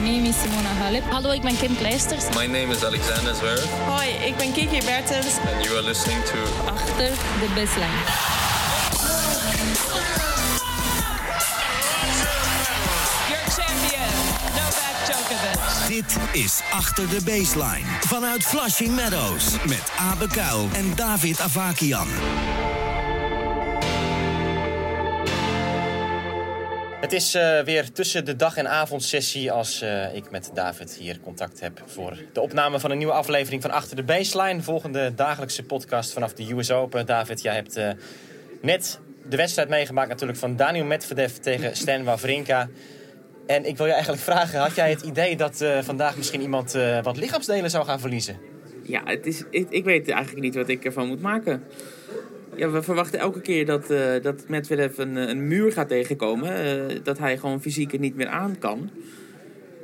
name is Simona Halep. Hallo, ik ben Kim Kleisters. My name is Alexander Zverev. Hoi, ik ben Kiki Bertens. And you are listening to Achter de baseline. Your champion, Novak Djokovic. Dit is Achter de Baseline. Vanuit Flushing Meadows. Met Abe Kuil en David Avakian. Het is eh, weer tussen de dag- en avondsessie als eh, ik met David hier contact heb voor de opname van een nieuwe aflevering van Achter de Baseline. Volgende dagelijkse podcast vanaf de US Open. David, jij hebt eh, net de wedstrijd meegemaakt natuurlijk van Daniel Medvedev tegen Stan Wawrinka. En ik wil je eigenlijk vragen, had jij het idee dat vandaag misschien iemand wat lichaamsdelen zou gaan verliezen? Ja, het is, ik weet eigenlijk niet wat ik ervan moet maken. Ja, we verwachten elke keer dat, uh, dat Medvedev een, een muur gaat tegenkomen. Uh, dat hij gewoon fysiek er niet meer aan kan.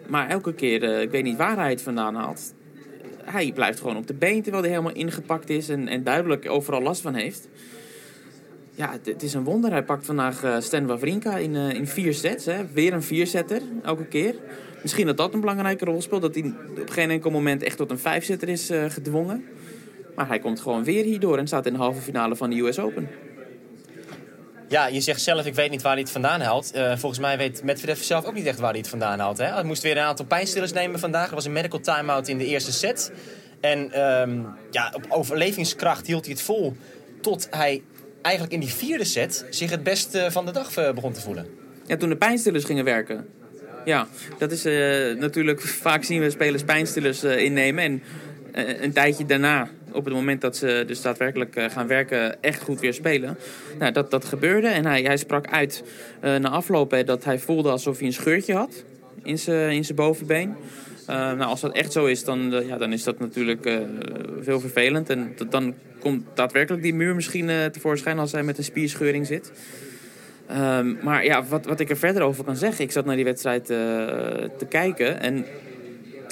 Maar elke keer, ik weet niet waar hij het vandaan haalt. Hij blijft gewoon op de been terwijl hij helemaal ingepakt is en, en duidelijk overal last van heeft. Ja, het, is een wonder. Hij pakt vandaag Stan Wawrinka in, in vier sets. Hè. Weer een viersetter, elke keer. Misschien dat dat een belangrijke rol speelt. Dat hij op geen enkel moment echt tot een vijfzetter is gedwongen. Maar hij komt gewoon weer hierdoor en staat in de halve finale van de US Open. Ja, je zegt zelf, ik weet niet waar hij het vandaan haalt. Uh, volgens mij weet Medvedev zelf ook niet echt waar hij het vandaan haalt. Hè? Hij moest weer een aantal pijnstillers nemen vandaag. Er was een medical time-out in de eerste set. En um, ja, op overlevingskracht hield hij het vol. Tot hij eigenlijk in die vierde set zich het best van de dag begon te voelen. Ja, toen de pijnstillers gingen werken. Ja, dat is uh, natuurlijk... Vaak zien we spelers pijnstillers uh, innemen. En een tijdje daarna op het moment dat ze dus daadwerkelijk gaan werken, echt goed weer spelen. Nou, dat, dat gebeurde en hij, hij sprak uit uh, na afloop hè, dat hij voelde alsof hij een scheurtje had in zijn in bovenbeen. Uh, nou, als dat echt zo is, dan, ja, dan is dat natuurlijk veel vervelend. En dan komt daadwerkelijk die muur misschien tevoorschijn als hij met een spierscheuring zit. Um, maar ja, wat, wat ik er verder over kan zeggen, ik zat naar die wedstrijd te kijken en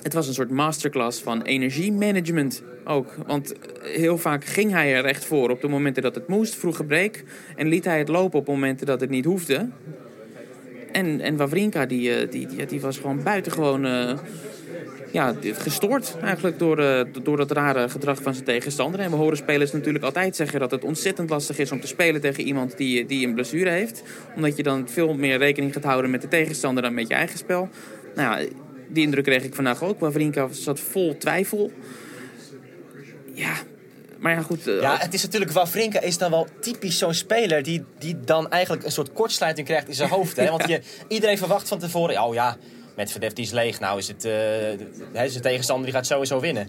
het was een soort masterclass van energiemanagement ook. Want heel vaak ging hij er echt voor op de momenten dat het moest, vroege break. En liet hij het lopen op momenten dat het niet hoefde. En, en Wawrinka, die, die, die, die was gewoon buitengewoon uh, ja, gestoord eigenlijk door, door dat rare gedrag van zijn tegenstander. En we horen spelers natuurlijk altijd zeggen dat het ontzettend lastig is om te spelen tegen iemand die, die een blessure heeft. Omdat je dan veel meer rekening gaat houden met de tegenstander dan met je eigen spel. Nou ja, die indruk kreeg ik vandaag ook. Wawrinka zat vol twijfel. Ja, maar ja, goed. Uh, ja, het is natuurlijk, Wawrinka is dan wel typisch zo'n speler die, die dan eigenlijk een soort kortsluiting krijgt in zijn hoofd. Hè? Want je, iedereen verwacht van tevoren, oh ja, Medvedev die is leeg. Nou is het, uh, zijn tegenstander die gaat sowieso winnen.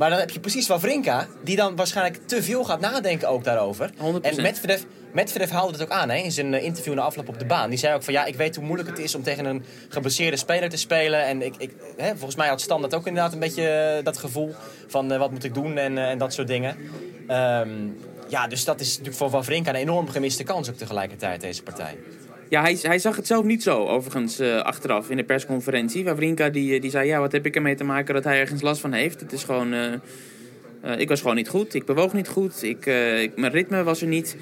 Maar dan heb je precies Wawrinka, die dan waarschijnlijk te veel gaat nadenken ook daarover. 100%. En Medvedev, Medvedev haalde het ook aan hè, in zijn interview na afloop op de baan. Die zei ook van ja, ik weet hoe moeilijk het is om tegen een geblesseerde speler te spelen. En ik, ik, hè, volgens mij had Standard ook inderdaad een beetje uh, dat gevoel van uh, wat moet ik doen en, uh, en dat soort dingen. Um, ja, dus dat is natuurlijk voor Wawrinka een enorm gemiste kans ook tegelijkertijd, deze partij. Ja, hij, hij zag het zelf niet zo, overigens, uh, achteraf in de persconferentie. Wawrinka die, die zei, ja, wat heb ik ermee te maken dat hij ergens last van heeft? Het is gewoon... Uh, ik was gewoon niet goed, ik bewoog niet goed, ik, mijn ritme was er niet.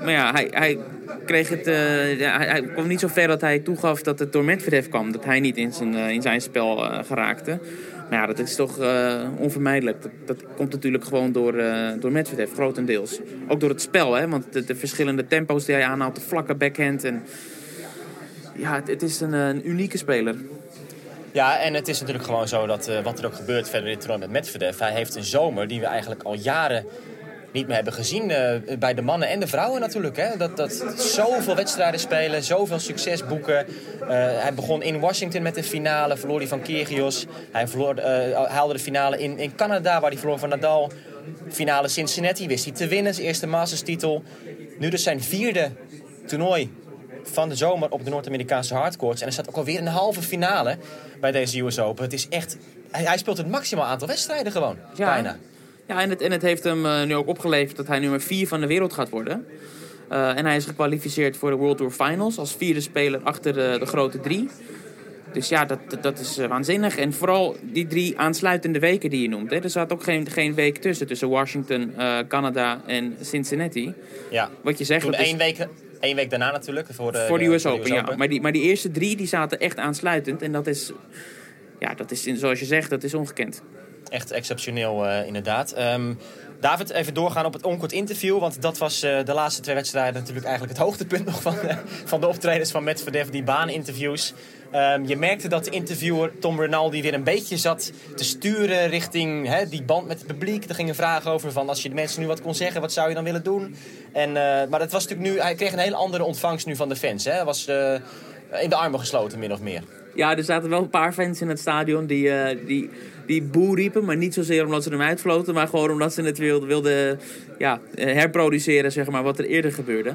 Maar ja, hij, hij kreeg het... hij, kwam niet zo ver dat hij toegaf dat het door Medvedev kwam. Dat hij niet in zijn, in zijn spel geraakte. Maar ja, dat is toch uh, onvermijdelijk. Dat, dat, komt natuurlijk gewoon door, uh, door Medvedev, grotendeels. Ook door het spel, hè? want de, de verschillende tempo's die hij aanhaalt, de vlakke backhand. En... Ja, het, is een, een, unieke speler. Ja, en het is natuurlijk gewoon zo dat wat er ook gebeurt verder in het toernooi met Medvedev... hij heeft een zomer die we eigenlijk al jaren niet meer hebben gezien. Uh, bij de mannen en de vrouwen natuurlijk. Hè? Dat, dat zoveel wedstrijden spelen, zoveel succes boeken. Uh, hij begon in Washington met de finale, verloor hij van Kyrgios. Hij verloor, uh, haalde de finale in, in Canada, waar hij verloor van Nadal. Finale Cincinnati wist hij te winnen, zijn eerste Masters titel. Nu dus zijn vierde toernooi van de zomer op de Noord-Amerikaanse hardcourts. En er staat ook alweer een halve finale bij deze US Open. Het is echt... Hij, hij speelt het maximaal aantal wedstrijden gewoon, ja. bijna. Ja, en het, en het heeft hem uh, nu ook opgeleverd dat hij nummer 4 van de wereld gaat worden. Uh, en hij is gekwalificeerd voor de World Tour Finals als vierde speler achter de, de grote drie. Dus ja, dat, dat is uh, waanzinnig. En vooral die drie aansluitende weken die je noemt. Hè. Er zat ook geen, geen week tussen, tussen Washington, Canada en Cincinnati. Ja, Wat je zegt, toen één, is... week, één week daarna natuurlijk. Voor de, voor de US Open, ja. Maar die, maar die eerste drie die zaten echt aansluitend. En dat is ja, dat is, zoals je zegt, dat is ongekend. Echt exceptioneel, eh, inderdaad. Ehm, David, even doorgaan op het onkort interview. Want dat was eh, de laatste twee wedstrijden natuurlijk eigenlijk het hoogtepunt nog van, eh, van de optredens van Medvedev, die baaninterviews. Ehm, je merkte dat de interviewer Tom Rinaldi weer een beetje zat te sturen richting die band met het publiek. Er gingen vragen over van als je de mensen nu wat kon zeggen, wat zou je dan willen doen? En, maar dat was natuurlijk nu, hij kreeg een hele andere ontvangst nu van de fans. Hij was in de armen gesloten, min of meer. Ja, er zaten wel een paar fans in het stadion die, die, die boe riepen. Maar niet zozeer omdat ze hem uitfloten, maar gewoon omdat ze het wilden, wilden ja, eh, herproduceren, zeg maar, wat er eerder gebeurde.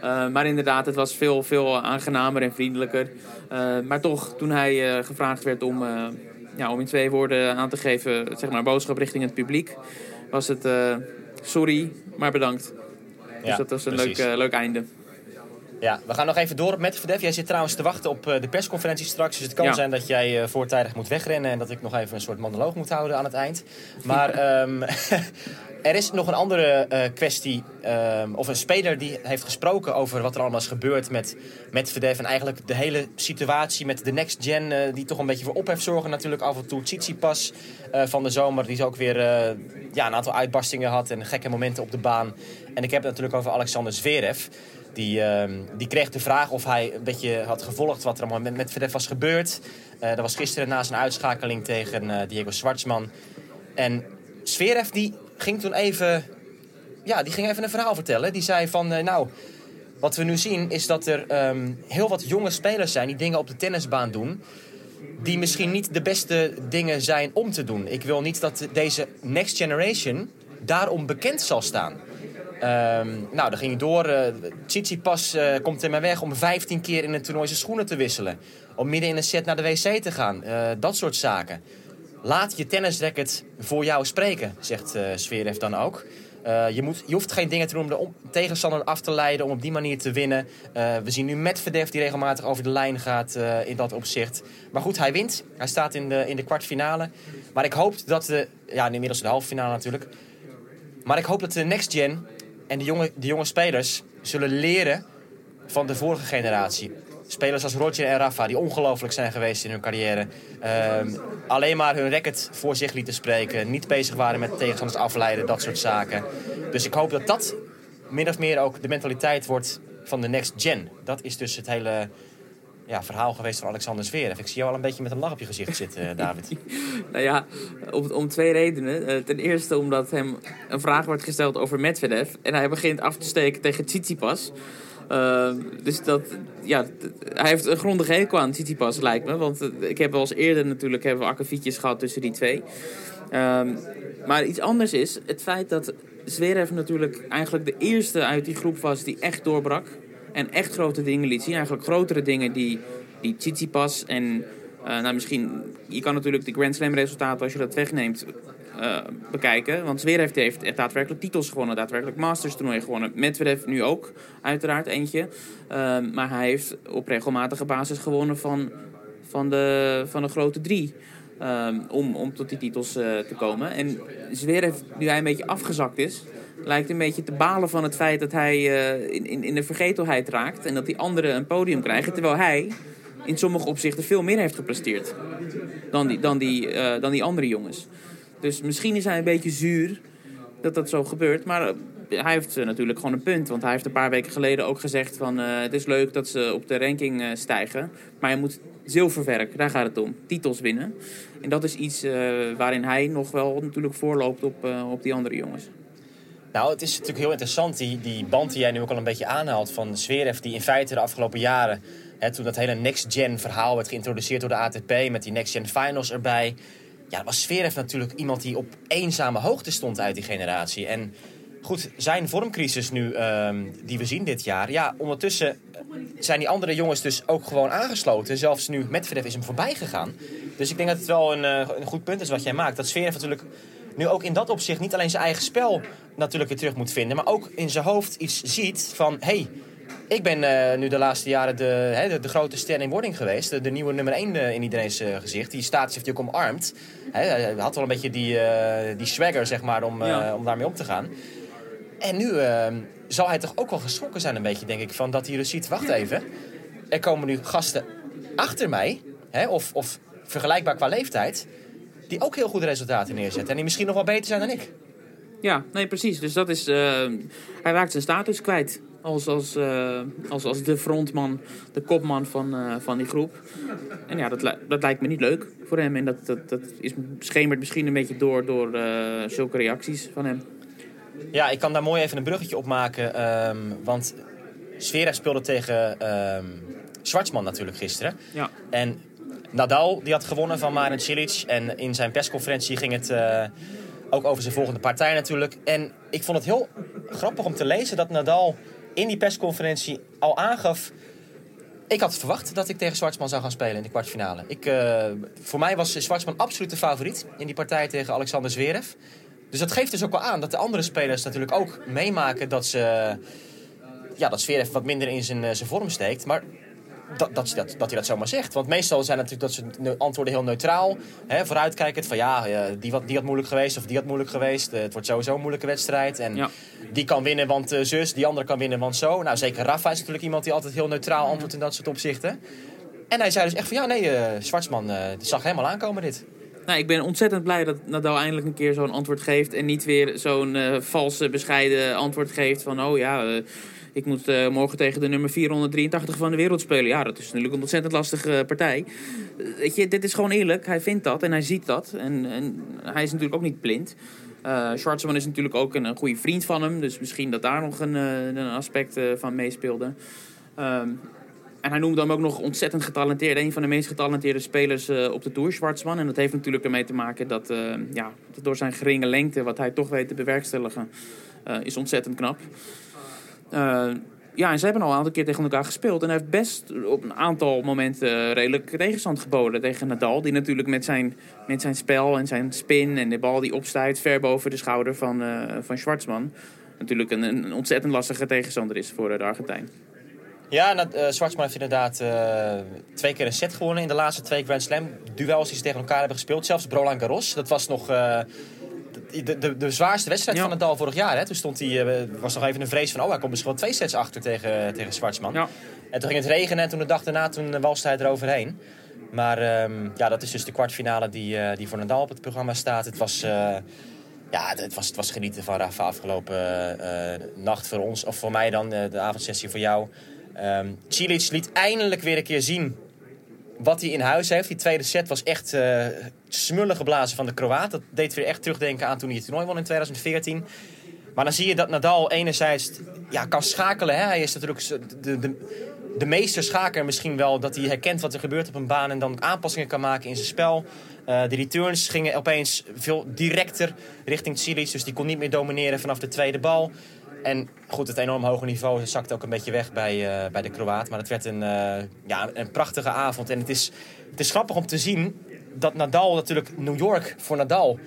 Eh, maar inderdaad, het was veel, veel aangenamer en vriendelijker. Eh, maar toch, toen hij gevraagd werd om, ja, om in twee woorden aan te geven, zeg maar, boodschap richting het publiek, was het sorry, maar bedankt. Ja, dus dat was een leuk, leuk einde. Ja, we gaan nog even door op Medvedev. Jij zit trouwens te wachten op eh, de persconferentie straks. Dus het kan Ja. zijn dat jij eh, voortijdig moet wegrennen... en dat ik nog even een soort monoloog moet houden aan het eind. Maar ehm, er is nog een andere eh, kwestie. ehm, of een speler die heeft gesproken over wat er allemaal is gebeurd met Medvedev... en eigenlijk de hele situatie met de next gen... die toch een beetje voor ophef zorgen natuurlijk af en toe. Tsitsipas eh van de zomer, die is ook weer ja, een aantal uitbarstingen had... en gekke momenten op de baan. En ik heb het natuurlijk over Alexander Zverev... Die, ehm, die kreeg de vraag of hij een beetje had gevolgd wat er allemaal met Medvedev was gebeurd. Eh, dat was gisteren na zijn uitschakeling tegen eh, Diego Schwartzman. En Zverev die ging toen even, ja, die ging even een verhaal vertellen. Die zei van, eh, nou, wat we nu zien is dat er ehm, heel wat jonge spelers zijn die dingen op de tennisbaan doen die misschien niet de beste dingen zijn om te doen. Ik wil niet dat deze next generation daarom bekend zal staan. Ehm, nou, dan ging hij door. eh Tsitsipas eh, komt in mijn weg om 15 keer in een toernooi zijn schoenen te wisselen. Om midden in een set naar de wc te gaan. Eh, dat soort zaken. Laat je tennisracket voor jou spreken, zegt Zverev dan ook. Je, moet, je hoeft geen dingen te doen om de tegenstander af te leiden, om op die manier te winnen. We zien nu Medvedev die regelmatig over de lijn gaat in dat opzicht. Maar goed, hij wint. Hij staat in de, in de kwartfinale. Maar ik hoop dat de... Ja, inmiddels de halve finale natuurlijk. Maar ik hoop dat de next gen en de jonge, jonge spelers zullen leren van de vorige generatie. Spelers als Roger en Rafa, die ongelooflijk zijn geweest in hun carrière. Ehm, alleen maar hun racket voor zich lieten spreken. Niet bezig waren met tegenstanders afleiden, dat soort zaken. Dus ik hoop dat dat min of meer ook de mentaliteit wordt van de next gen. Dat is dus het hele ja, verhaal geweest van Alexander Zverev. Ik zie jou al een beetje met een lach op je gezicht zitten, eh, David. Nou ja, om, om twee redenen. Eh, ten eerste omdat hem een vraag wordt gesteld over Medvedev. En hij begint af te steken tegen Tsitsipas. Eh, dus dat, ja, hij heeft een grondige hekel aan Tsitsipas, lijkt me. Want eh, ik heb wel eens eerder natuurlijk hebben akkefietjes gehad tussen die twee. Ehm, maar iets anders is het feit dat Zverev natuurlijk eigenlijk de eerste uit die groep was die echt doorbrak. En echt grote dingen liet zien. Eigenlijk grotere dingen die, die Tsitsipas en... eh, nou, misschien, je kan natuurlijk de Grand Slam resultaten, als je dat wegneemt, eh, bekijken. Want Zverev heeft echt daadwerkelijk titels gewonnen. Daadwerkelijk Masters toernooi gewonnen. Medvedev nu ook, uiteraard, eentje. Ehm, maar hij heeft op regelmatige basis gewonnen van, van, de, van de grote drie. ehm, om, om tot die titels eh, te komen. En Zverev, nu hij een beetje afgezakt is... lijkt een beetje te balen van het feit dat hij eh, in, in, in de vergetelheid raakt... en dat die anderen een podium krijgen, terwijl hij in sommige opzichten veel meer heeft gepresteerd dan die, dan die, eh, dan die andere jongens. Dus misschien is hij een beetje zuur dat dat zo gebeurt. Maar eh, hij heeft natuurlijk gewoon een punt. Want hij heeft een paar weken geleden ook gezegd van... het is leuk dat ze op de ranking stijgen. Maar je moet zilverwerk, daar gaat het om. Titels winnen. En dat is iets waarin hij nog wel natuurlijk voorloopt op, op die andere jongens. Nou, het is natuurlijk heel interessant, die, die band die jij nu ook al een beetje aanhaalt van Zverev, die in feite de afgelopen jaren, hè, toen dat hele next-gen verhaal werd geïntroduceerd door de ATP, met die next-gen finals erbij, ja, was Zverev natuurlijk iemand die op eenzame hoogte stond uit die generatie. En goed, zijn vormcrisis nu, ehm, die we zien dit jaar, ja, ondertussen zijn die andere jongens dus ook gewoon aangesloten. Zelfs nu Medvedev is hem voorbij gegaan. Dus ik denk dat het wel een, eh, een goed punt is wat jij maakt. Dat Zverev natuurlijk nu ook in dat opzicht niet alleen zijn eigen spel natuurlijk weer terug moet vinden, maar ook in zijn hoofd iets ziet van, hey, ik ben eh, nu de laatste jaren de, hè, de, de grote ster in wording geweest. De, de nieuwe nummer 1 in iedereen's eh, gezicht. Die status heeft hij ook omarmd. Hè, hij had wel een beetje die, eh, die swagger, zeg maar, om, eh, Ja. om daarmee om te gaan. En nu eh, zal hij toch ook wel geschrokken zijn een beetje, denk ik, van dat hij dus ziet, wacht even. Er komen nu gasten achter mij, hè, of, of vergelijkbaar qua leeftijd, die ook heel goede resultaten neerzetten. En die misschien nog wel beter zijn dan ik. Ja, nee, precies. Dus dat is. eh, hij raakt zijn status kwijt. Als, als, eh, als, als de frontman, de kopman van, eh, van die groep. En ja, dat, dat lijkt me niet leuk voor hem. En dat, dat, dat is, schemert misschien een beetje door, door zulke reacties van hem. Ja, ik kan daar mooi even een bruggetje op maken. ehm, want Zverev speelde tegen ehm Schwartzman natuurlijk gisteren. Ja. En Nadal die had gewonnen van Marin Cilic. En in zijn persconferentie ging het eh, ook over zijn volgende partij natuurlijk. En ik vond het heel grappig om te lezen dat Nadal in die persconferentie al aangaf... Ik had verwacht dat ik tegen Schwartzman zou gaan spelen in de kwartfinale. Ik, eh, voor mij was Schwartzman absoluut de favoriet in die partij tegen Alexander Zverev. Dus dat geeft dus ook wel aan dat de andere spelers natuurlijk ook meemaken dat ze... Ja, dat Zverev wat minder in zijn, eh, zijn vorm steekt. Maar dat, dat, dat, dat hij dat zomaar zegt. Want meestal zijn natuurlijk dat ze antwoorden heel neutraal. Hè, vooruitkijkend van ja, eh, die, wat, die had moeilijk geweest of die had moeilijk geweest. Eh, het wordt sowieso een moeilijke wedstrijd. En Ja. die kan winnen want eh, zus, die andere kan winnen want zo. Nou, zeker Rafa is natuurlijk iemand die altijd heel neutraal antwoordt in dat soort opzichten. En hij zei dus echt van ja, nee, eh Zwartsman, zag helemaal aankomen dit. Nou, ik ben ontzettend blij dat Nadal eindelijk een keer zo'n antwoord geeft. En niet weer zo'n eh, valse, bescheiden antwoord geeft van... oh ja, eh, ik moet eh, morgen tegen de nummer 483 van de wereld spelen. Ja, dat is natuurlijk een ontzettend lastige partij. Weet je, dit is gewoon eerlijk. Hij vindt dat en hij ziet dat. En, en hij is natuurlijk ook niet blind. Schwartzman is natuurlijk ook een, goede vriend van hem. Dus misschien dat daar nog een, een aspect van meespeelde. Ehm, en hij noemde hem ook nog ontzettend getalenteerd. Een van de meest getalenteerde spelers eh, op de Tour, Schwartzman. En dat heeft natuurlijk ermee te maken dat eh, ja, door zijn geringe lengte... wat hij toch weet te bewerkstelligen, eh, is ontzettend knap. Ja, en ze hebben al een aantal keer tegen elkaar gespeeld. En hij heeft best op een aantal momenten redelijk tegenstand geboden tegen Nadal. Die natuurlijk met zijn, met zijn spel en zijn spin en de bal die opstijgt... ver boven de schouder van, van Schwartzman... natuurlijk een, een ontzettend lastige tegenstander is voor de Argentijn. Ja, nou, heeft inderdaad eh, twee keer een set gewonnen in de laatste twee Grand Slam duels die ze tegen elkaar hebben gespeeld. Zelfs Roland Garros, dat was nog eh, de, de, de zwaarste wedstrijd Ja. van Nadal vorig jaar. Hè? Toen stond hij, was nog even een vrees van, oh hij komt misschien wel twee sets achter tegen, tegen. Ja. En toen ging het regenen en toen de dag daarna toen walste hij eroverheen. Maar ehm, ja, dat is dus de kwartfinale die, die voor Nadal op het programma staat. Het was, ja, het was, het was genieten van Rafa afgelopen nacht voor ons. Of voor mij dan, de avondsessie voor jou. Ehm Cilic liet eindelijk weer een keer zien wat hij in huis heeft. Die tweede set was echt smullen geblazen van de Kroaat. Dat deed weer echt terugdenken aan toen hij het toernooi won in 2014. Maar dan zie je dat Nadal enerzijds ja, kan schakelen. Hè? Hij is natuurlijk de, de, de meester schaker misschien wel. Dat hij herkent wat er gebeurt op een baan en dan aanpassingen kan maken in zijn spel. Eh, de returns gingen opeens veel directer richting Cilic. Dus die kon niet meer domineren vanaf de tweede bal. En goed, het enorm hoge niveau zakte ook een beetje weg bij, eh, bij de Kroaat. Maar het werd een, eh, ja, een prachtige avond. En het is, het is grappig om te zien dat Nadal natuurlijk New York voor Nadal...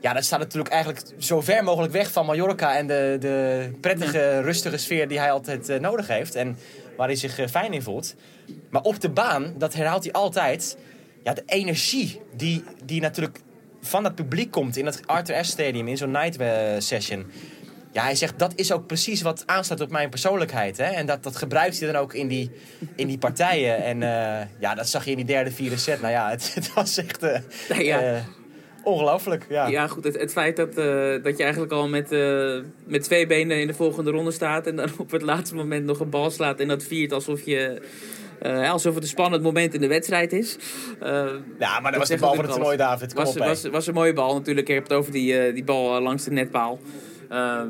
Ja, dat staat natuurlijk eigenlijk zo ver mogelijk weg van Mallorca en de, de prettige, rustige sfeer die hij altijd eh, nodig heeft. En waar hij zich fijn in voelt. Maar op de baan, dat herhaalt hij altijd. Ja, de energie die, die natuurlijk van het publiek komt in het Arthur Ashe Stadium, in zo'n night session. Ja, hij zegt dat is ook precies wat aansluit op mijn persoonlijkheid. Hè? En dat, dat gebruikt hij dan ook in die, in die partijen. En eh, ja, dat zag je in die derde, vierde set. Nou ja, het, het was echt Nee, ja. eh, ongelooflijk. Ja. Ja, goed. Het, het feit dat, dat je eigenlijk al met, met twee benen in de volgende ronde staat... en dan op het laatste moment nog een bal slaat en dat viert alsof, je, alsof het een spannend moment in de wedstrijd is. Ja, maar dat was de bal van het toernooi. David. Kom was, was, was een mooie bal natuurlijk. Ik heb het over die, die bal langs de netpaal. Eh,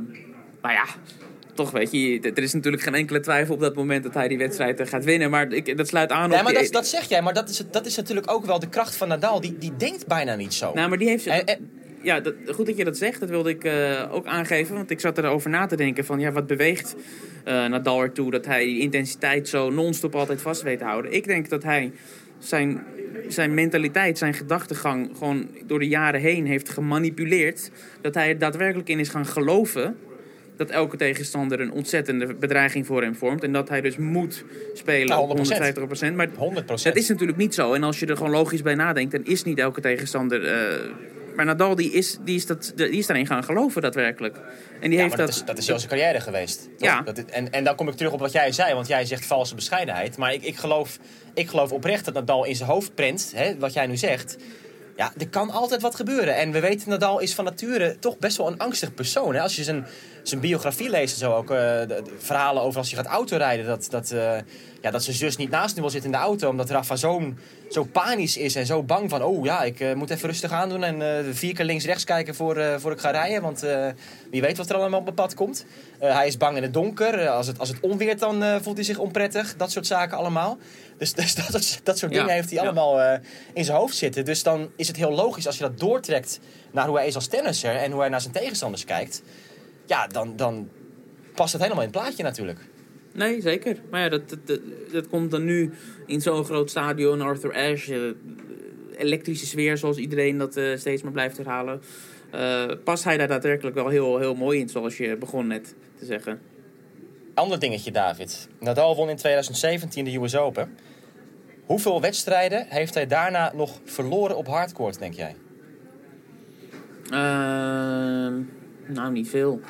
maar ja, toch weet je, er is natuurlijk geen enkele twijfel op dat moment dat hij die wedstrijd eh, gaat winnen. Maar ik, dat sluit aan Nee, op... maar die- dat, dat zeg jij. Maar dat is, dat is natuurlijk ook wel de kracht van Nadal. Die, die denkt bijna niet zo. Nou, maar die heeft... En- en- ja, dat, goed dat je dat zegt. Dat wilde ik eh, ook aangeven. Want ik zat erover na te denken van... Ja, wat beweegt eh Nadal ertoe dat hij die intensiteit zo non-stop altijd vast weet te houden? Ik denk dat hij zijn, zijn mentaliteit, zijn gedachtegang... gewoon door de jaren heen heeft gemanipuleerd. Dat hij er daadwerkelijk in is gaan geloven... dat elke tegenstander een ontzettende bedreiging voor hem vormt. En dat hij dus moet spelen Nou, op 100%. 150%. Maar 100 dat is natuurlijk niet zo. En als je er gewoon logisch bij nadenkt, dan is niet elke tegenstander eh, Maar Nadal die is, die is, dat, die is daarin gaan geloven daadwerkelijk. En die Ja, heeft dat, dat, is, dat is zijn carrière geweest. toch? Ja. Dat, en, en dan kom ik terug op wat jij zei, want jij zegt valse bescheidenheid. Maar ik, ik, geloof, ik geloof oprecht dat Nadal in zijn hoofd prent, hè, wat jij nu zegt. Ja, er kan altijd wat gebeuren. En we weten, Nadal is van nature toch best wel een angstig persoon. Hè? Als je zijn, zijn biografie leest en zo ook, eh, de, de verhalen over als hij gaat autorijden. Dat, dat, eh, ja, dat zijn zus niet naast hem wil zitten in de auto. Omdat Rafa zo, zo panisch is en zo bang van... Oh ja, ik eh, moet even rustig aandoen en vier keer links-rechts kijken voor, voor ik ga rijden. Want wie weet wat er allemaal op mijn pad komt. Hij is bang in het donker. Als, het, als het onweert, dan voelt hij zich onprettig. Dat soort zaken allemaal. Dus, dus dat, soort- dat soort Ja, dingen heeft hij ja. allemaal in zijn hoofd zitten. Dus dan is het heel logisch als je dat doortrekt naar hoe hij is als tennisser... en hoe hij naar zijn tegenstanders kijkt. Ja, dan, dan past het helemaal in het plaatje natuurlijk. Nee, zeker. Maar ja, dat, dat, dat, komt dan nu in zo'n groot stadion, Arthur Ashe, eh, elektrische sfeer, zoals iedereen dat eh, steeds maar blijft herhalen. Eh, past hij daar daadwerkelijk wel heel, heel mooi in, zoals je begon net te zeggen. Ander dingetje, David. Nadal won in 2017 de US Open. Hoeveel wedstrijden heeft hij daarna nog verloren op hardcourt, denk jij? Ehm, nou, niet veel.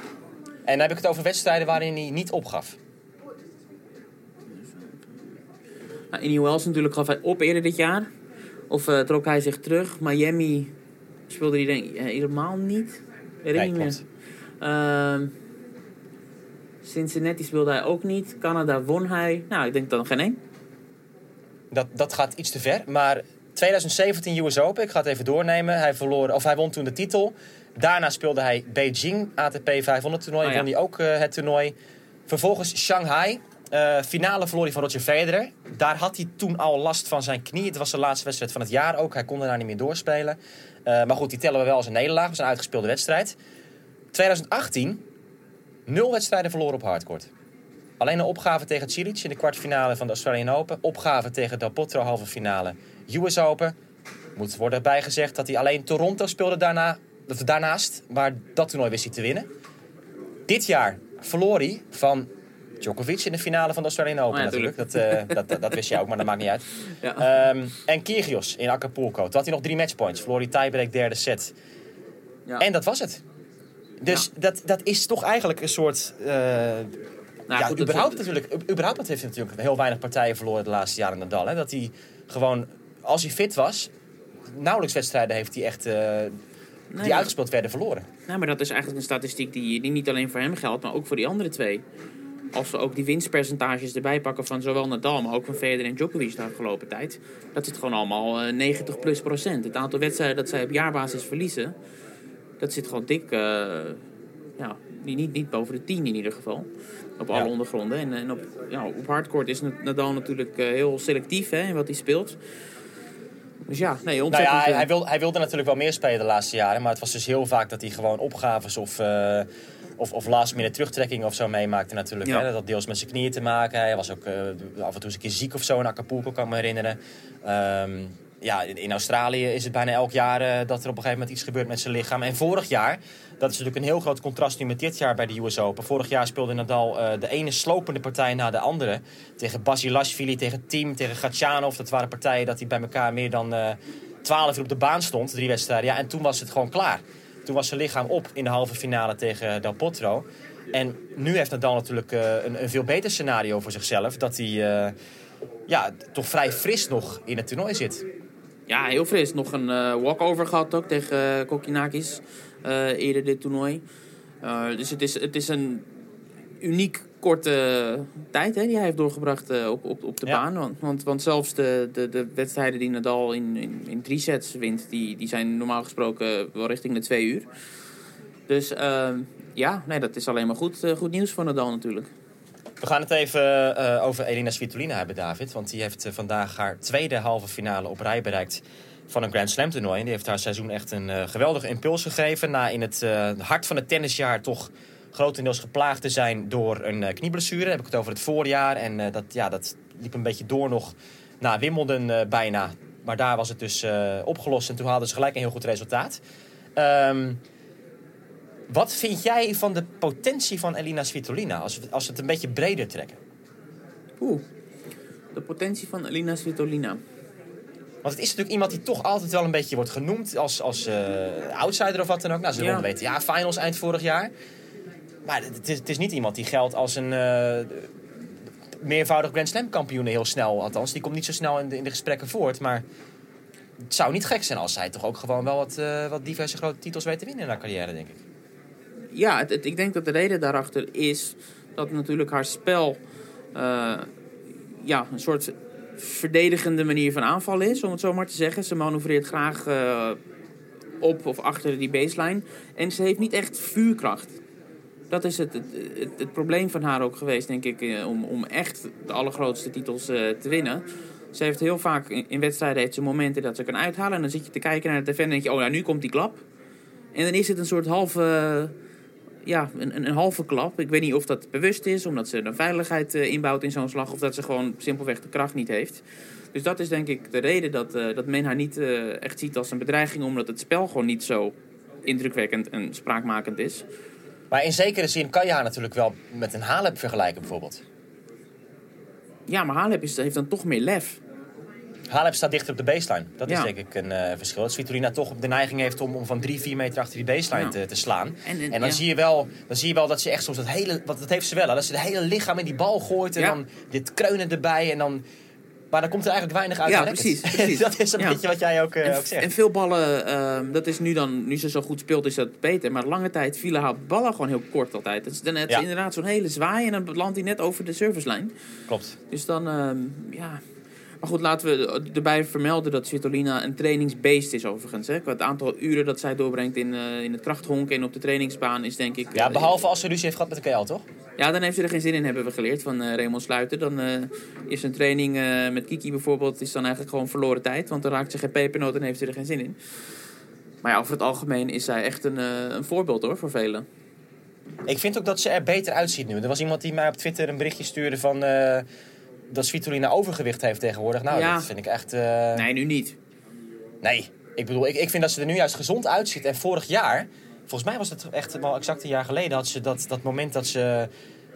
En dan heb ik het over wedstrijden waarin hij niet opgaf. Nou, in natuurlijk gaf hij op eerder dit jaar. Of eh, trok hij zich terug. Miami speelde hij denk ik eh, helemaal niet. Nee, meer. Ehm, Cincinnati speelde hij ook niet. Canada won hij. Nou, ik denk dan geen één. Dat, dat gaat iets te ver. Maar 2017 US Open, ik ga het even doornemen. Hij, verloor, of hij won toen de titel. Daarna speelde hij Beijing ATP 500 toernooi. Oh ja. Won hij ook eh, het toernooi. Vervolgens Shanghai. Eh, finale verloor hij van Roger Federer. Daar had hij toen al last van zijn knie. Het was de laatste wedstrijd van het jaar ook. Hij kon daarna niet meer doorspelen. Eh, maar goed, die tellen we wel als een nederlaag. Was een uitgespeelde wedstrijd. 2018, nul wedstrijden verloren op hardcourt. Alleen een opgave tegen Cilic in de kwartfinale van de Australian Open. Opgave tegen Del Potro, halve finale US Open. Moet worden bijgezegd dat hij alleen Toronto speelde daarna, of daarnaast. Maar dat toernooi wist hij te winnen. Dit jaar verloor hij van Djokovic in de finale van de Australian Open ja, natuurlijk. Dat, eh, dat, dat, dat wist je ook, maar dat maakt niet uit. Ja. Ehm, en Kyrgios in Acapulco. Toen had hij nog drie matchpoints. Verloor hij tiebreak derde set. Ja. En dat was het. Dus dat, dat is toch eigenlijk een soort... eh, Nou, ja, goed, überhaupt natuurlijk. u- Überhaupt heeft hij natuurlijk heel weinig partijen verloren de laatste jaren Nadal. Hè? Dat hij gewoon, als hij fit was, nauwelijks wedstrijden heeft hij echt, eh, die uitgespeeld werden, verloren. Nou, maar dat is eigenlijk een statistiek die, die niet alleen voor hem geldt, maar ook voor die andere twee. Als we ook die winstpercentages erbij pakken van zowel Nadal, maar ook van Federer en Djokovic de afgelopen tijd. Dat zit gewoon allemaal eh, 90 plus procent. Het aantal wedstrijden dat zij op jaarbasis verliezen, dat zit gewoon dik, eh, ja, niet, niet, boven de 10 in ieder geval. Op alle Ja. ondergronden. En, en op, ja, op hardcourt is Nadal natuurlijk eh, heel selectief hè, in wat hij speelt. Dus ja, nee, Nou ontzettend... ja, hij, eh, hij, wil, hij wilde natuurlijk wel meer spelen de laatste jaren. Maar het was dus heel vaak dat hij gewoon opgaves of, eh, of, of last minute terugtrekkingen of zo meemaakte natuurlijk. Ja. Hè? Dat had deels met zijn knieën te maken. Hij was ook eh, af en toe eens een keer ziek of zo in Acapulco, kan ik me herinneren. Ehm, ja, in, Australië is het bijna elk jaar eh, dat er op een gegeven moment iets gebeurt met zijn lichaam. En vorig jaar, dat is natuurlijk een heel groot contrast nu met dit jaar bij de US Open. Vorig jaar speelde Nadal eh, de ene slopende partij na de andere. Tegen Basilashvili, tegen Team, tegen Gatchanov. Dat waren partijen dat hij bij elkaar meer dan eh 12 uur op de baan stond, drie wedstrijden. Ja, en toen was het gewoon klaar. Toen was zijn lichaam op in de halve finale tegen Del Potro. En nu heeft Nadal natuurlijk een, een veel beter scenario voor zichzelf. Dat hij ja, toch vrij fris nog in het toernooi zit. Ja, heel fris. Nog een eh, walkover gehad ook tegen uh, Kokinakis eh, eerder dit toernooi. Dus het is, het is een uniek korte tijd hè, die hij heeft doorgebracht uh, op, op, op de Ja. baan. Want, want, want zelfs de, de, de wedstrijden die Nadal in, in, in drie sets wint, die, die zijn normaal gesproken wel richting de twee uur. Dus uh, ja, nee, dat is alleen maar goed, uh, goed nieuws voor Nadal natuurlijk. We gaan het even uh, over Elina Svitolina hebben, David. Want die heeft uh, vandaag haar tweede halve finale op rij bereikt van een Grand Slam toernooi. En die heeft haar seizoen echt een uh, geweldige impuls gegeven. Na in het hart van het tennisjaar toch grotendeels geplaagd te zijn door een knieblessure. Dan heb ik het over het voorjaar. En dat, ja, dat liep een beetje door nog na Wimbledon bijna. Maar daar was het dus opgelost en toen hadden ze gelijk een heel goed resultaat. Um, wat vind jij van de potentie van Elina Svitolina als we, als we het een beetje breder trekken? Oeh, de potentie van Elina Svitolina. Want het is natuurlijk iemand die toch altijd wel een beetje wordt genoemd als, als eh, outsider of wat dan ook. Nou, ze Ja. ja. weten, ja, finals eind vorig jaar. Maar het is, het is niet iemand die geldt als een eh, meervoudig Grand Slam kampioen heel snel. Althans, die komt niet zo snel in de, in de gesprekken voort. Maar het zou niet gek zijn als zij toch ook gewoon wel wat, eh, wat diverse grote titels weet te winnen in haar carrière, denk ik. Ja, ik denk dat de reden daarachter is dat natuurlijk haar spel eh, ja, een soort verdedigende manier van aanvallen is, om het zo maar te zeggen. Ze manoeuvreert graag eh, op of achter die baseline. En ze heeft niet echt vuurkracht. Dat is het, het, probleem van haar ook geweest, denk ik, eh, om, om echt de allergrootste titels te winnen. Ze heeft heel vaak in, in wedstrijden heeft ze momenten dat ze kan uithalen. En dan zit je te kijken naar de defender en denk je, oh ja, nu komt die klap. En dan is het een soort halve, ja, een, een, een halve klap. Ik weet niet of dat bewust is, omdat ze een veiligheid eh, inbouwt in zo'n slag. Of dat ze gewoon simpelweg de kracht niet heeft. Dus dat is denk ik de reden dat, eh, dat men haar niet eh, echt ziet als een bedreiging. Omdat het spel gewoon niet zo indrukwekkend en spraakmakend is. Maar in zekere zin kan je haar natuurlijk wel met een Halep vergelijken, bijvoorbeeld. Ja, maar Halep is, heeft dan toch meer lef. Halep staat dichter op de baseline. Dat Ja. is denk ik een eh, verschil. Dat Svitolina toch de neiging heeft om, om van drie, vier meter achter die baseline Ja. te, te slaan. En- En, en- dan, ja. zie je wel, dan zie je wel dat ze echt soms dat hele... Want dat heeft ze wel, hè, dat ze het hele lichaam in die bal gooit. En dan dit kreunen erbij. En dan, maar dan komt er eigenlijk weinig uit. Ja, precies, precies. dat is een Ja. beetje wat jij ook, eh, En, ook zegt. en veel ballen, ehm, dat is nu dan, nu ze zo goed speelt, is dat beter. Maar lange tijd vielen haar ballen gewoon heel kort altijd. Is, dan, het Ja. inderdaad zo'n hele zwaai en dan landt hij net over de servicelijn. Klopt. Dus dan, ehm, ja. Maar goed, laten we erbij vermelden dat Svitolina een trainingsbeest is overigens. Hè. Het aantal uren dat zij doorbrengt in, eh, in het krachthonk en op de trainingsbaan is denk ik... Ja, eh, behalve als ze ruzie heeft gehad met de KL, toch? ja, dan heeft ze er geen zin in, hebben we geleerd van eh Raymond Sluiter. Dan is een training met Kiki bijvoorbeeld is dan eigenlijk gewoon verloren tijd. Want dan raakt ze geen pepernoot en heeft ze er geen zin in. Maar ja, over het algemeen is zij echt een, een voorbeeld hoor, voor velen. Ik vind ook dat ze er beter uitziet nu. Er was iemand die mij op Twitter een berichtje stuurde van... dat Svitolina overgewicht heeft tegenwoordig. Nou, Ja. dat vind ik echt... eh, Nee, nu niet. Nee, ik bedoel, ik, ik vind dat ze er nu juist gezond uitziet. En vorig jaar, volgens mij was het echt wel exact een jaar geleden, had ze dat, dat moment dat ze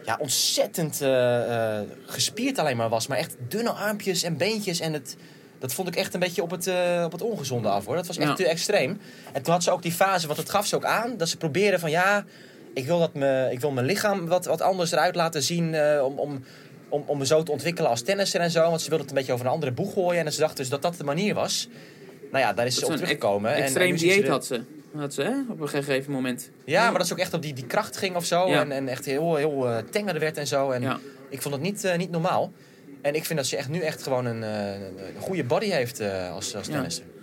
ja, ontzettend eh, gespierd alleen maar was. Maar echt dunne armpjes en beentjes. En het, dat vond ik echt een beetje op het, op het ongezonde af hoor. Dat was echt Ja. te extreem. En toen had ze ook die fase, want dat gaf ze ook aan, dat ze probeerde van ja, ik wil, dat me, ik wil mijn lichaam wat, wat anders eruit laten zien. om, om, om, om me zo te ontwikkelen als tennisser en zo. Want ze wilde het een beetje over een andere boeg gooien. En ze dacht dus dat dat de manier was. Nou ja, daar is ze op teruggekomen. En- en ze dieet had ze. Had ze, hè? Op een gegeven moment. Ja, maar dat ze ook echt op die, die kracht ging of zo. Ja. En, en echt heel, heel eh, tenger werd en zo. En Ja. ik vond het niet, eh, niet normaal. En ik vind dat ze echt nu echt gewoon een, eh, een, goede body heeft als, als tennisser. Ja,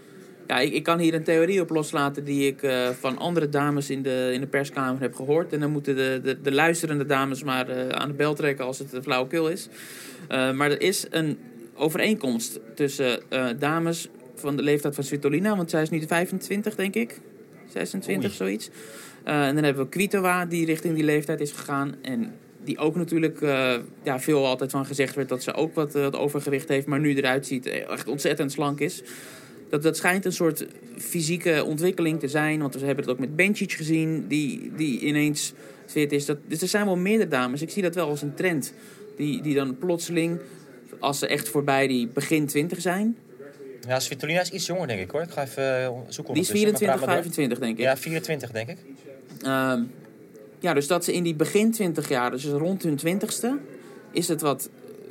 ik, ik kan hier een theorie op loslaten die ik eh, van andere dames in de, in de perskamer heb gehoord. En dan moeten de, de, de luisterende dames maar eh, aan de bel trekken als het een flauwekul is. Eh, maar er is een overeenkomst tussen dames van de leeftijd van Svitolina. Want zij is nu 25, denk ik. 26, Oei. zoiets. En dan hebben we Kvitova, die richting die leeftijd is gegaan. En die ook natuurlijk ja, veel altijd van gezegd werd dat ze ook wat, eh, wat overgewicht heeft. Maar nu eruit ziet, echt ontzettend slank is. Dat, dat schijnt een soort fysieke ontwikkeling te zijn. Want we hebben het ook met Bencic gezien, die, die ineens fit is. Dat, dus er zijn wel meerdere dames. Ik zie dat wel als een trend. Die, die dan plotseling, als ze echt voorbij die begin 20 zijn. Ja, Svitolina is iets jonger, denk ik hoor. Ik ga even eh, zoeken. Die is ondertussen, maar 24, praat maar door. 25 denk ik. Ja, 24 denk ik. Ehm, ja, dus dat ze in die begin 20 jaar, dus rond hun 20ste, is het wat,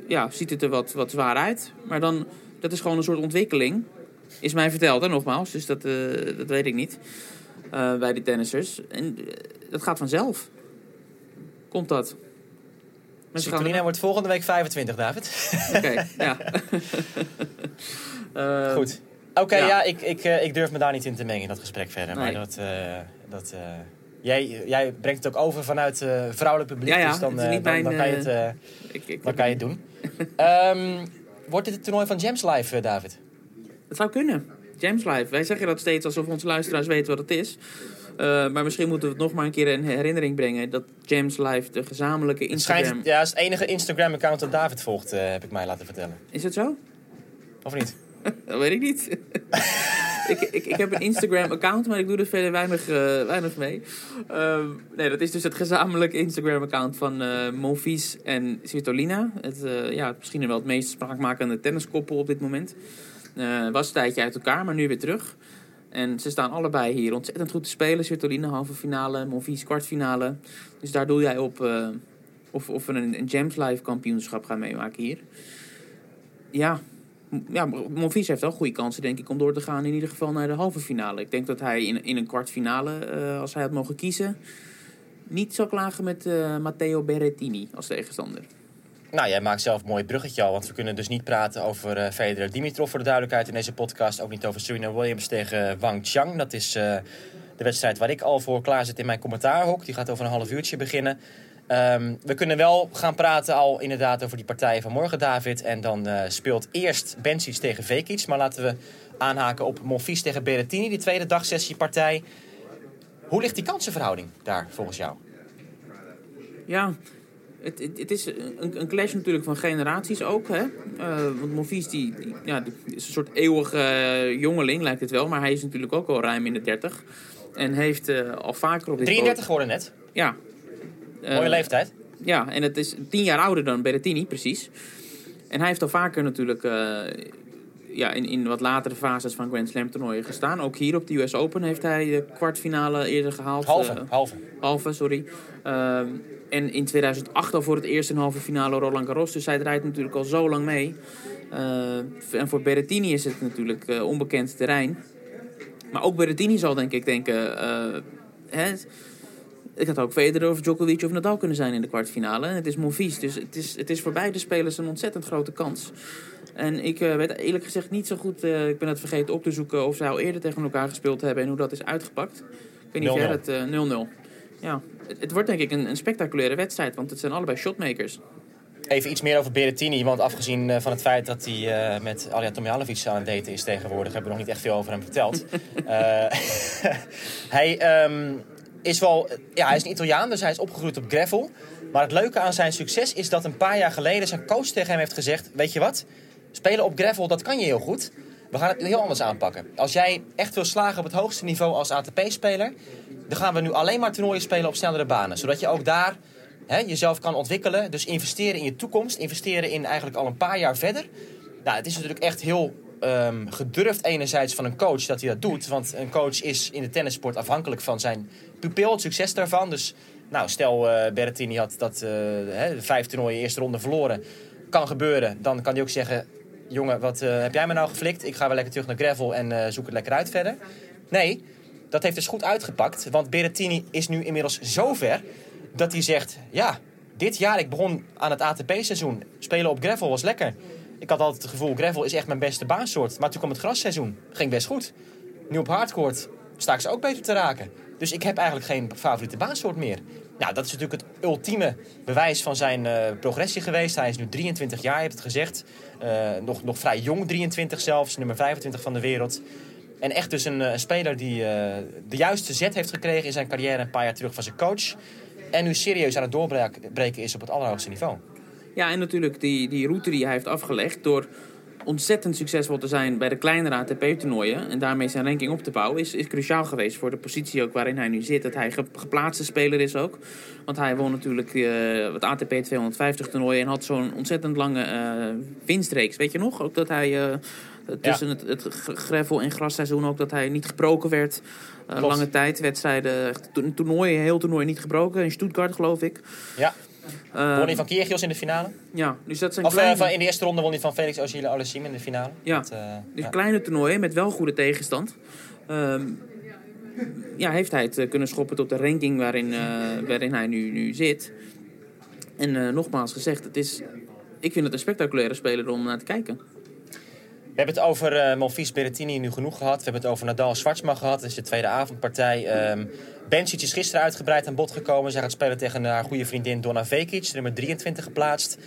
ja, ziet het er wat, wat zwaar uit. Maar dan, dat is gewoon een soort ontwikkeling. Is mij verteld, hè, nogmaals. Dus dat, eh, dat weet ik niet. eh, bij die tennissers. En eh, dat gaat vanzelf. Komt dat. Svitolina wordt volgende week 25, David. Oké, ja. Ehm, Goed. Oké, ja. ja, ik, ik, ik durf me daar niet in te mengen in dat gesprek verder. Nee. Maar dat... dat jij, jij brengt het ook over vanuit vrouwelijk publiek. Ja, ja, dus dan, dan, mijn, dan kan je het... Ik, ik, Dan kan je het doen. Ehm, wordt dit het toernooi van Gems Live, David? Het zou kunnen. James Live. Wij zeggen dat steeds alsof onze luisteraars weten wat het is. Eh, maar misschien moeten we het nog maar een keer in herinnering brengen. Dat James Live de gezamenlijke Het Instagram... schijnt, ja, het is het enige Instagram-account dat David volgt, eh, heb ik mij laten vertellen. Is het zo? Of niet? Dat weet ik niet. ik, ik, ik heb een Instagram-account, maar ik doe er verder weinig, eh, weinig mee. Ehm, nee, dat is dus het gezamenlijke Instagram-account van Monfils en Svitolina. Het, ja, misschien wel het meest spraakmakende tenniskoppel op dit moment. Eh, was een tijdje uit elkaar, maar nu weer terug. En ze staan allebei hier ontzettend goed te spelen. Svitolina halve finale, Monfils kwartfinale. Dus daar doe jij op eh, of, of we een, een Gems Live kampioenschap gaan meemaken hier. Ja, ja Monfils heeft wel goede kansen denk ik om door te gaan in ieder geval naar de halve finale. Ik denk dat hij in, in een kwartfinale, eh, als hij had mogen kiezen, niet zou klagen met Matteo Berrettini als tegenstander. Nou, jij maakt zelf een mooi bruggetje al. Want we kunnen dus niet praten over eh Federer Dimitrov voor de duidelijkheid in deze podcast. Ook niet over Serena Williams tegen Wang Chang. Dat is eh, de wedstrijd waar ik al voor klaar zit in mijn commentaarhok. Die gaat over een half uurtje beginnen. Ehm, we kunnen wel gaan praten al inderdaad over die partijen van morgen, David. En dan eh, speelt eerst Bencic tegen Vekic. Maar laten we aanhaken op Monfils tegen Berrettini, die tweede dagsessiepartij. Hoe ligt die kansenverhouding daar volgens jou? Ja, het, het, het is een, een clash natuurlijk van generaties ook. Hè? Eh, want Monfils die, die- ja, die is een soort eeuwige eh, jongeling, lijkt het wel. Maar hij is natuurlijk ook al ruim in de 30. En heeft eh, al vaker op dit 33 geworden net. Ja. Mooie leeftijd. Ja, en het is tien jaar ouder dan Berrettini, precies. En hij heeft al vaker natuurlijk ja, in, in wat latere fases van Grand Slam toernooien gestaan. Ook hier op de US Open heeft hij de kwartfinale eerder gehaald. Halve, Eh, halve. halve, sorry. Ehm, en in 2008 al voor het eerst een halve finale Roland Garros. Dus hij draait natuurlijk al zo lang mee. Eh, en voor Berrettini is het natuurlijk eh, onbekend terrein. Maar ook Berrettini zal denk ik denken... eh, hè, ik had ook Federer of Djokovic of Nadal kunnen zijn in de kwartfinale. En het is Monfils, dus het is, het is voor beide spelers een ontzettend grote kans. En ik eh, weet eerlijk gezegd niet zo goed... eh, ik ben het vergeten op te zoeken of zij al eerder tegen elkaar gespeeld hebben... en hoe dat is uitgepakt. Ik weet niet of jij 0-0. dat... eh, 0-0. Ja, het, het wordt denk ik een, een spectaculaire wedstrijd, want het zijn allebei shotmakers. Even iets meer over Berrettini. Want afgezien van het feit dat hij met Alja Tomjanovic aan het daten is tegenwoordig... hebben we nog niet echt veel over hem verteld. Eh, hij ehm, is wel... Ja, hij is een Italiaan, dus hij is opgegroeid op gravel. Maar het leuke aan zijn succes is dat een paar jaar geleden... zijn coach tegen hem heeft gezegd... Weet je wat? Spelen op gravel, dat kan je heel goed. We gaan het heel anders aanpakken. Als jij echt wil slagen op het hoogste niveau als ATP-speler... dan gaan we nu alleen maar toernooien spelen op snellere banen. Zodat je ook daar hè, jezelf kan ontwikkelen. Dus investeren in je toekomst. Investeren in eigenlijk al een paar jaar verder. Nou, het is natuurlijk echt heel ehm, gedurfd enerzijds van een coach dat hij dat doet. Want een coach is in de tennissport afhankelijk van zijn pupil, het succes daarvan. Dus nou, stel eh Berrettini had dat eh, vijf toernooien eerste ronde verloren. Kan gebeuren. Dan kan hij ook zeggen... Jongen, wat eh, heb jij me nou geflikt? Ik ga wel lekker terug naar gravel en zoek het lekker uit verder. Nee, dat heeft dus goed uitgepakt. Want Berrettini is nu inmiddels zo ver dat hij zegt... Ja, dit jaar, ik begon aan het ATP-seizoen. Spelen op gravel was lekker. Ik had altijd het gevoel, gravel is echt mijn beste baansoort. Maar toen kwam het grasseizoen. Ging best goed. Nu op hardcourt sta ik ze ook beter te raken. Dus ik heb eigenlijk geen favoriete baansoort meer. Nou, dat is natuurlijk het ultieme bewijs van zijn eh, progressie geweest. Hij is nu 23 jaar, je hebt het gezegd. Eh, nog, nog vrij jong, 23 zelfs. Nummer 25 van de wereld. En echt dus een, eh, speler die de juiste zet heeft gekregen in zijn carrière een paar jaar terug van zijn coach. En nu serieus aan het doorbreken is op het allerhoogste niveau. Ja, en natuurlijk die, die route die hij heeft afgelegd door ontzettend succesvol te zijn bij de kleinere ATP-toernooien en daarmee zijn ranking op te bouwen, is, is cruciaal geweest voor de positie ook waarin hij nu zit. Dat hij ge- geplaatste speler is ook. Want hij won natuurlijk eh, het ATP 250 toernooi en had zo'n ontzettend lange eh, winstreeks. Weet je nog? Ook dat hij eh, tussen het, het gravel- en grasseizoen ook dat hij niet gebroken werd. Lange tijd, wedstrijden, to- toernooien, heel toernooi niet gebroken. In Stuttgart geloof ik. Ja, won hij van Kyrgios in de finale? ja, dus dat zijn Of eh, kleine... van, in de eerste ronde won hij van Felix Auger Aliassime in de finale. Ja. Dat, eh, Dus ja. kleine toernooien met wel goede tegenstand. Ehm, ja, heeft hij het eh, kunnen schoppen tot de ranking waarin, waarin hij nu, nu zit. En nogmaals gezegd, het is, ik vind het een spectaculaire speler om naar te kijken. We hebben het over eh Monfils Berrettini nu genoeg gehad. We hebben het over Nadal Schwartzman gehad. Dat is de tweede avondpartij. Bencic is gisteren uitgebreid aan bod gekomen. Zij gaat spelen tegen haar goede vriendin Donna Vekic, nummer 23 geplaatst.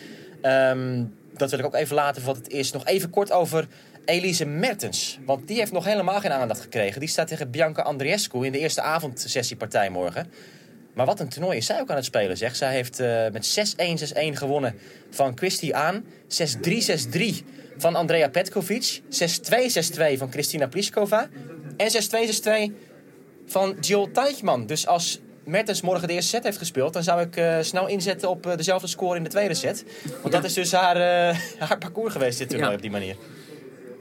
Ehm, dat wil ik ook even laten wat het is. Nog even kort over Elise Mertens. Want die heeft nog helemaal geen aandacht gekregen. Die staat tegen Bianca Andreescu in de eerste avondsessiepartij morgen. Maar wat een toernooi is zij ook aan het spelen, zeg. Zij heeft eh, met 6-1, 6-1 gewonnen van Christy Aan. 6-3, 6-3 van Andrea Petkovic. 6-2, 6-2 van Kristina Pliskova. En 6-2, 6-2 van Jill Teichmann. Dus als Mertens morgen de eerste set heeft gespeeld... dan zou ik eh, snel inzetten op eh, dezelfde score in de tweede set. Want dat is dus haar, eh, haar parcours geweest, dit toernooi, Ja. op die manier.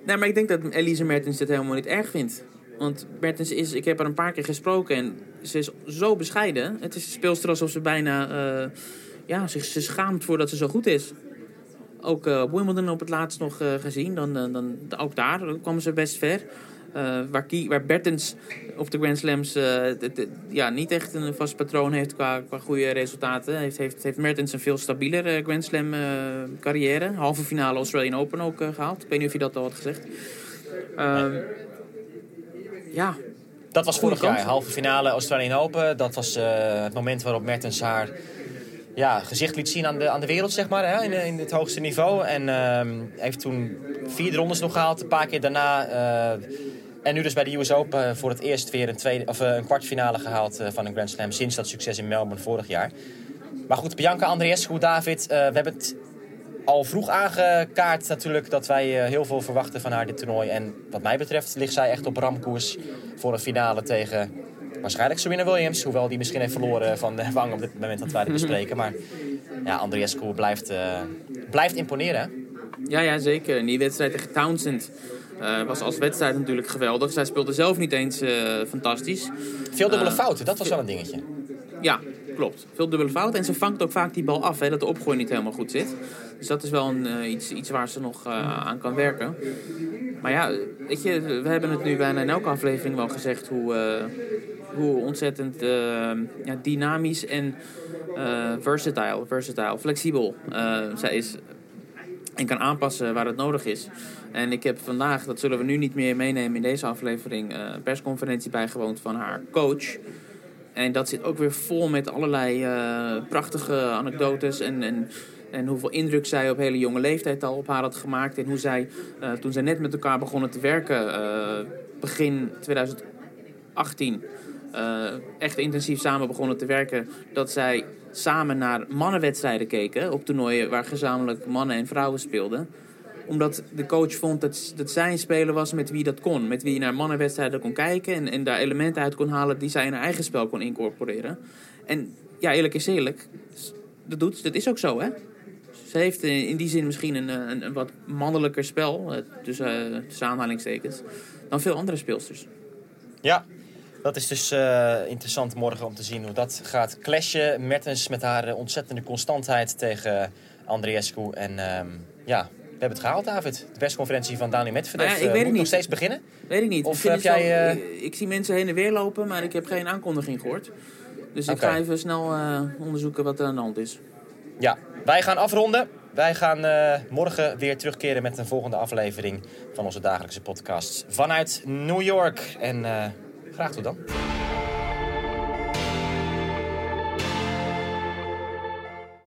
Nee, maar ik denk dat Elise Mertens dit helemaal niet erg vindt. Want Mertens is, ik heb haar een paar keer gesproken en ze is zo bescheiden. Het is speelster alsof ze bijna, ja, zich, ze schaamt voordat ze zo goed is. Ook eh, op Wimbledon op het laatst nog eh, gezien. Dan, dan, dan, ook daar kwam ze best ver. Eh, waar, Kie, waar Bertens op de Grand Slams eh, ja, niet echt een vast patroon heeft qua, qua goede resultaten. Heeft, heeft, heeft Mertens een veel stabielere Grand Slam eh, carrière. Halve finale Australian Open ook eh, gehaald. Ik weet niet of je dat al had gezegd. Ehm, ja, Dat was vorig jaar, halve finale Australian Open. Dat was eh, het moment waarop Mertens haar ja, gezicht liet zien aan de, aan de wereld, zeg maar, hè, in, in het hoogste niveau. En ehm, heeft toen vier rondes nog gehaald, een paar keer daarna. eh, en nu dus bij de US Open voor het eerst weer een, tweede, of, eh, een kwartfinale gehaald eh, van een Grand Slam sinds dat succes in Melbourne vorig jaar. Maar goed, Bianca Andreescu, David, eh, we hebben het al vroeg aangekaart natuurlijk dat wij eh, heel veel verwachten van haar dit toernooi. En wat mij betreft ligt zij echt op ramkoers voor een finale tegen waarschijnlijk Serena Williams. Hoewel die misschien heeft verloren van de Wang op dit moment dat wij dit bespreken. Maar ja, Andreescu blijft, eh, blijft imponeren. Ja, ja, zeker. En die wedstrijd tegen Townsend eh, was als wedstrijd natuurlijk geweldig. Zij speelde zelf niet eens eh, fantastisch. Veel dubbele fouten, dat was wel een dingetje. Ja, klopt. Veel dubbele fouten. En ze vangt ook vaak die bal af, hè, dat de opgooi niet helemaal goed zit. Dus dat is wel een, iets, iets waar ze nog aan kan werken. Maar ja, weet je, we hebben het nu bijna in elke aflevering wel gezegd hoe, hoe ontzettend eh, ja, dynamisch en eh, versatile, versatile, flexibel eh, zij is. En kan aanpassen waar het nodig is. En ik heb vandaag, dat zullen we nu niet meer meenemen in deze aflevering, een persconferentie bijgewoond van haar coach. En dat zit ook weer vol met allerlei prachtige anekdotes en, en, en hoeveel indruk zij op hele jonge leeftijd al op haar had gemaakt. En hoe zij, toen zij net met elkaar begonnen te werken, begin 2018, eh, echt intensief samen begonnen te werken, dat zij samen naar mannenwedstrijden keken op toernooien waar gezamenlijk mannen en vrouwen speelden omdat de coach vond dat, dat zij een speler was met wie dat kon. Met wie je naar mannenwedstrijden kon kijken. En, en daar elementen uit kon halen die zij in haar eigen spel kon incorporeren. En ja, eerlijk is eerlijk. Dat, doet, dat is ook zo, hè? Ze heeft in die zin misschien een, een, een wat mannelijker spel. eh, Tussen, eh, tussen aanhalingstekens. Dan veel andere speelsters. Ja, dat is dus eh, interessant morgen om te zien hoe dat gaat clashen. Mertens met haar eh, ontzettende constantheid tegen Andreescu. En ehm, ja, we hebben het gehaald, David. De persconferentie van Dani Medvedev Nou ja, ik eh, weet het moet nog steeds beginnen. Weet ik niet. Of Misschien heb jij, ik, ik zie mensen heen en weer lopen, maar ik heb geen aankondiging gehoord. Dus ik ga even snel onderzoeken wat er aan de hand is. Ja, wij gaan afronden. Wij gaan morgen weer terugkeren met een volgende aflevering van onze dagelijkse podcast vanuit New York. En Graag tot dan.